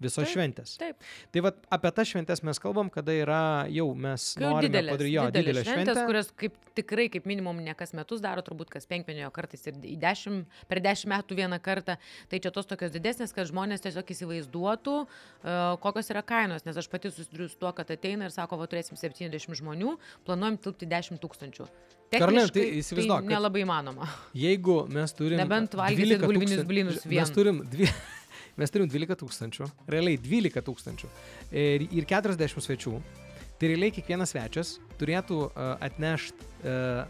S2: visos
S3: Taip,
S2: šventės.
S3: taip.
S2: Tai va apie tas šventės mes kalbam, kada yra jau mes
S3: Jau
S2: norime
S3: didelės,
S2: padaryti jo didelę
S3: šventės,
S2: šventę.
S3: kurias kaip, tikrai kaip minimum ne kas metus daro, turbūt kas penkmenio kartais ir dešimt, per dešimt metų vieną kartą. Tai čia tos tokios didesnės, kad žmonės tiesiog įsivaizduotų, uh, kokios yra kainos, nes aš pati susiduriu su tuo, kad ateina ir sako, va turėsim 70 žmonių, planuojam tilpti 10 tūkstančių.
S2: Karolina, tai įsivaizduok, kad-
S3: nelabai įmanoma.
S2: Jeigu mes turim...
S3: Nebent valgysit
S2: 12
S3: bulvinius
S2: tūkstan-
S3: blynus
S2: Mes turim, dvi... mes turim 12 tūkstančių, realiai 12 tūkstančių ir, ir 40 svečių. Tai realiai kiekvienas svečias turėtų uh, atnešti, uh,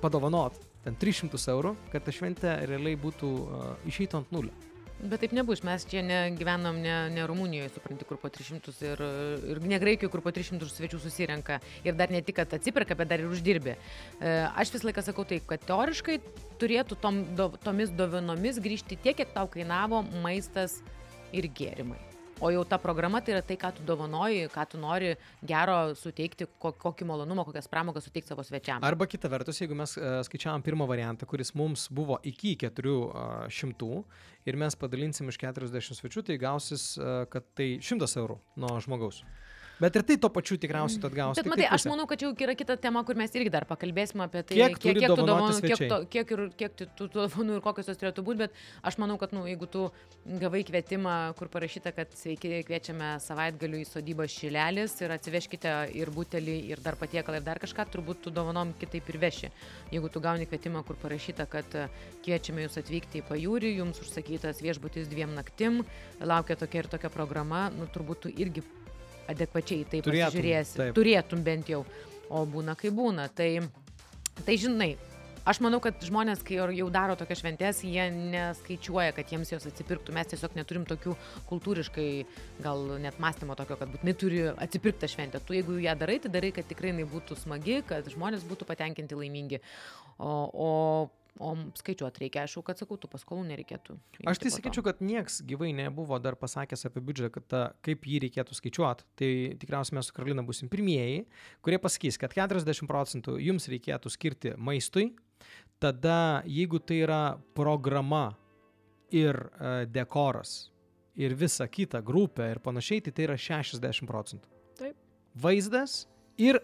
S2: padovanot ten 300 eurų, kad ta šventė realiai būtų uh, išeitų ant nulio.
S3: Bet taip nebus, mes čia ne, gyvenam ne, ne Rumunijoje, supranti, kur po 300 ir, ir ne Graikijoje, kur po 300 svečių susirenka. Ir dar ne tik, kad atsiperka, bet dar ir uždirbi. E, aš visą laiką sakau taip, kad teoriškai turėtų tom, do, tomis dovanomis grįžti tiek, kiek tau kainavo maistas ir gėrimai. O jau ta programa tai yra tai, ką tu dovanoji, ką tu nori gero suteikti, ko, kokį malonumą, kokias pramogas suteikti savo svečiams.
S2: Arba kita vertus, jeigu mes uh, skaičiavam pirmą variantą, kuris mums buvo iki 400 ir mes padalinsim iš 40 svečių, tai gausis, uh, kad tai 100 eurų nuo žmogaus. Bet ir tai tuo pačiu tikriausiai atgausi.
S3: Bet matai,
S2: tai
S3: aš manau, kad čia jau yra kita tema, kur mes irgi dar pakalbėsime apie tai,
S2: Kiek
S3: kiek,
S2: dovanoti
S3: dovanų, kiek, to, kiek, ir, kiek tų dovanų ir kokios jos turėtų būti, bet aš manau, kad nu, jeigu tu gavai kvietimą, kur parašyta, kad sveiki, kviečiame savaitgaliu į sodybą Šilelis ir atsiveškite ir butelį, ir dar patiekalą, ir dar kažką, turbūt tu dovanom kitaip ir veši. Jeigu tu gauni kvietimą, kur parašyta, kad kviečiame jūs atvykti į pajūrį, jums užsakytas viešbutis dviem naktim, laukia tokia ir tokia programa, nu, turbūt tu irgi adekvačiai tai pasižiūrėsi.
S2: taip.
S3: Turėtum bent jau. O būna, kai būna. Tai, tai žinai, Aš manau, kad žmonės, kai jau daro tokias šventės, jie neskaičiuoja, kad jiems jos atsipirktų. Mes tiesiog neturim tokių kultūriškai, gal net mąstymo tokio, kad būtinai turi atsipirkti šventę. Tu jeigu ją darai, tai darai, kad tikrai jinai būtų smagi, kad žmonės būtų patenkinti, laimingi. O, o O skaičiuoti reikia, aišku, kad sakau, tų paskolų nereikėtų.
S2: Aš tai sakyčiau, kad nieks gyvai nebuvo dar pasakęs apie biudžetą, kad ta, kaip jį reikėtų skaičiuoti. Tai tikriausiai mes su Karolina busim pirmieji, kurie pasakys, kad 40 procentų jums reikėtų skirti maistui, tada jeigu tai yra programa ir uh, dekoras ir visa kita grupė ir panašiai, tai tai yra 60 procentų.
S3: Taip.
S2: Vaizdas ir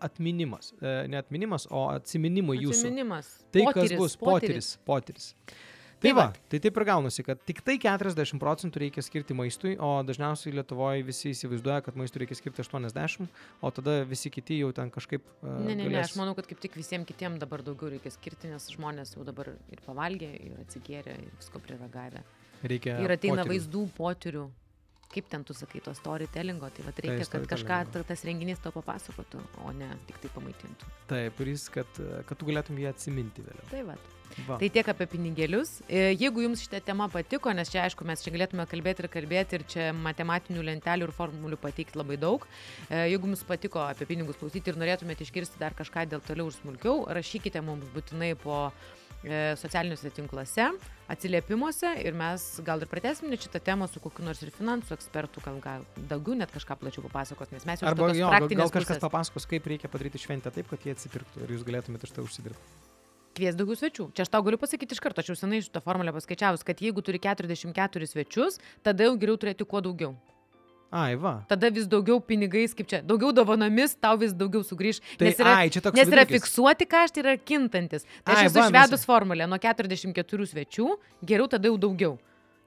S2: atminimas. E, ne atminimas, o atsiminimai jūsų.
S3: Atsiminimas.
S2: Tai
S3: Potyris,
S2: kas bus
S3: potyris.
S2: potyris. potyris. Tai
S3: Tai
S2: va, tai taip ir gaunasi, kad tik tai 40 procentų reikia skirti maistui, o dažniausiai Lietuvoje visi įsivaizduoja, kad maistui reikia skirti 80, o tada visi kiti jau ten kažkaip... Uh,
S3: Ne, ne, ne, aš manau, kad kaip tik visiems kitiems dabar daugiau reikia skirti, nes žmonės jau dabar ir pavalgė, ir atsigėrė, ir visko priragavę.
S2: reikia
S3: Ir ateina
S2: potyrių.
S3: vaizdų, potyrių. Kaip ten tu sakai, to storytellingo, tai va reikia, kad
S2: storytellingo.
S3: kažką ta- tas renginys tau papasakotų, o ne tik tai pamaitintų.
S2: Taip, ir jis, kad, kad tu galėtum jį atsiminti vėliau.
S3: Tai va.
S2: Va.
S3: Tai tiek apie pinigėlius. E, Jeigu jums šitą temą patiko, nes čia aišku, mes čia galėtume kalbėti ir kalbėti ir čia matematinių lentelių ir formulių pateikti labai daug. E, Jeigu jums patiko apie pinigus klausyti ir norėtumėte išgirsti dar kažką dėl toliau ir smulkiau, rašykite mums būtinai po e, socialiniuose tinkluose, atsiliepimuose ir mes gal ir pratęsim net šitą temą su kokiu nors ir finansų ekspertu, gal, gal daugiau net kažką plačiau papasakos, nes mes jau
S2: Arba jo, gal, gal kažkas
S3: pusės
S2: papasakos, kaip reikia padaryti šventę taip, kad jie atsipirktų ir jūs galėtumėte iš to užsidirbti.
S3: kvies daugiau svečių. Čia aš tau galiu pasakyti iš karto, aš jau senai šitą formulę paskaičiavus, kad jeigu turi 44 svečius, tada jau geriau turėti kuo daugiau.
S2: Ai, va.
S3: Tada vis daugiau pinigais, kaip čia, daugiau dovanomis, tau vis daugiau sugrįž.
S2: Tai,
S3: nes yra,
S2: ai,
S3: nes yra
S2: vidurkis.
S3: fiksuoti kaštai, yra kintantis. Tai aš
S2: Ai,
S3: esu
S2: va, mes-
S3: išvedus formulę nuo 44 svečių, geriau tada jau daugiau.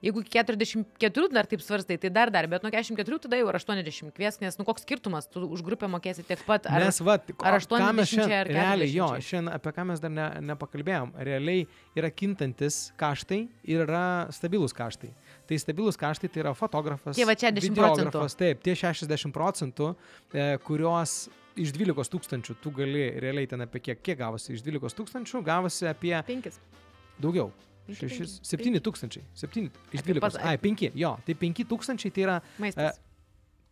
S3: Jeigu iki 44 dar taip svarstai, tai dar dar, bet nuo 44 tada jau yra 80 kvies, nes nu koks skirtumas, tu už grupę mokėsi tiek pat. Ar...
S2: Nes, va,
S3: ar
S2: ką mes
S3: 80
S2: šiandien,
S3: ar
S2: realiai, jo,
S3: 40?
S2: šiandien apie ką mes dar ne, nepakalbėjom, realiai yra kintantis kaštai ir yra stabilus kaštai. Tai stabilus kaštai tai yra fotografas.
S3: Tie va 60
S2: videografas, Taip, tie 60 procentų, e, kurios iš 12 tūkstančių tu gali realiai ten apie kiek, kiek gavosi, iš 12 tūkstančių gavosi apie
S3: 5.
S2: daugiau.
S3: Penki,
S2: 6,
S3: penki,
S2: 7 tūkstančiai. 7 iš
S3: Apie pas-
S2: 12. Ai, 5. Jo, tai 5 tūkstančiai tai yra
S3: Maistas.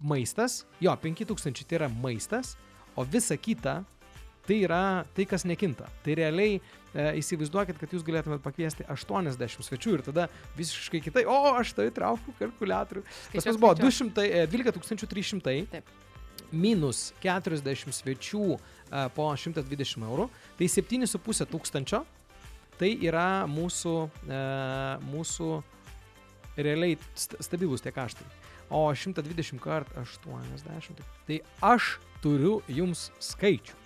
S2: maistas, jo, 5000 tai yra maistas, o visa kita tai yra tai, kas nekinta. Tai realiai e, įsivaizduokit, kad jūs galėtumėt pakviesti 80 svečių ir tada visiškai kitai, o aš tai traukiu kalkulatorių. Pas mus buvo
S3: skaičiuok.
S2: 200, e, 12 300
S3: Taip.
S2: minus 40 svečių e, po 120 eurų, tai 7,5 tūkstančio. Tai yra mūsų, e, mūsų realiai st stabilus tie kaštai. O 120 kart 80. tai- Tai aš turiu jums skaičių.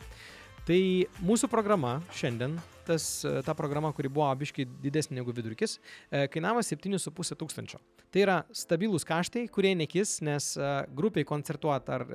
S2: Tai mūsų programa šiandien, tas, e, ta programa, kuri buvo abiškai didesnė negu vidurkis, e, kainavo 7,5 tūkstančio. Tai yra stabilūs kaštai, kurie nekis, nes e, grupiai koncertuot ar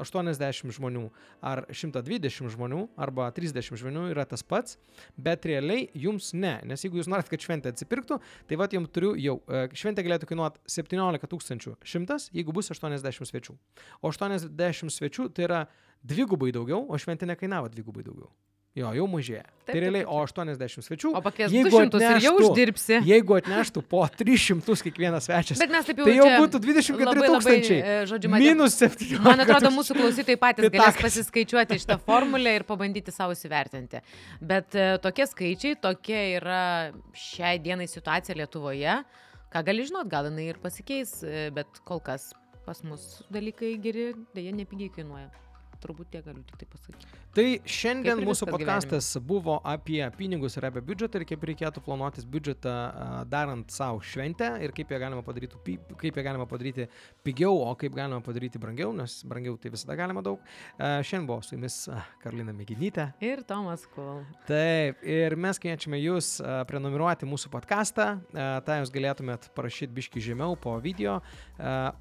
S2: 80 žmonių, ar 120 žmonių, arba 30 žmonių yra tas pats, bet realiai jums ne, nes jeigu jūs norit, kad šventė atsipirktų, tai va jums turiu jau, e, šventė galėtų kainuoti 17 100, jeigu bus 80 svečių. O 80 svečių tai yra dvigubai daugiau, o šventė nekainavo dvigubai daugiau. Jo, jau mažėja.
S3: Taip,
S2: Tai
S3: taip,
S2: realiai,
S3: taip,
S2: o 80 svečių.
S3: O pakvies
S2: jeigu
S3: 200 ir jau
S2: atneštų-
S3: uždirbsi.
S2: Jeigu atneštų po 300 kiekvienas svečias,
S3: Bet mes taip jau
S2: tai jau būtų 24
S3: labai, labai,
S2: tūkstančiai.
S3: e, žodžiu, matėm-
S2: Minus 7.
S3: Man atrodo, mūsų klausytojai patys galės
S2: Pitakas.
S3: pasiskaičiuoti šitą formulę ir pabandyti savo įsivertinti. Bet e, tokie skaičiai, tokia yra šiai dienai situacija Lietuvoje. Ką gali žinot, gal jinai ir pasikeis, e, bet kol kas pas mus dalykai geri, dėja nepigiai kainuoja. Turbūt tiek galiu tik tai pasakyti.
S2: Tai šiandien mūsų podcastas buvo apie pinigus ir apie biudžetą ir kaip reikėtų planuotis biudžetą darant savo šventę ir kaip ją galima padaryti, kaip ją galima padaryti pigiau, o kaip galima padaryti brangiau, nes brangiau tai visada galima daug. Šiandien buvo su jumis Karolina Mėginytė.
S3: Ir Tomas Kul.
S2: Taip, ir mes kviečiame jūs prenumeruoti mūsų podcastą, tą jūs galėtumėt parašyti biški žemiau po video,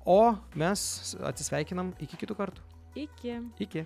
S2: o mes atsisveikinam iki kitų kartų.
S3: Iki.
S2: Iki.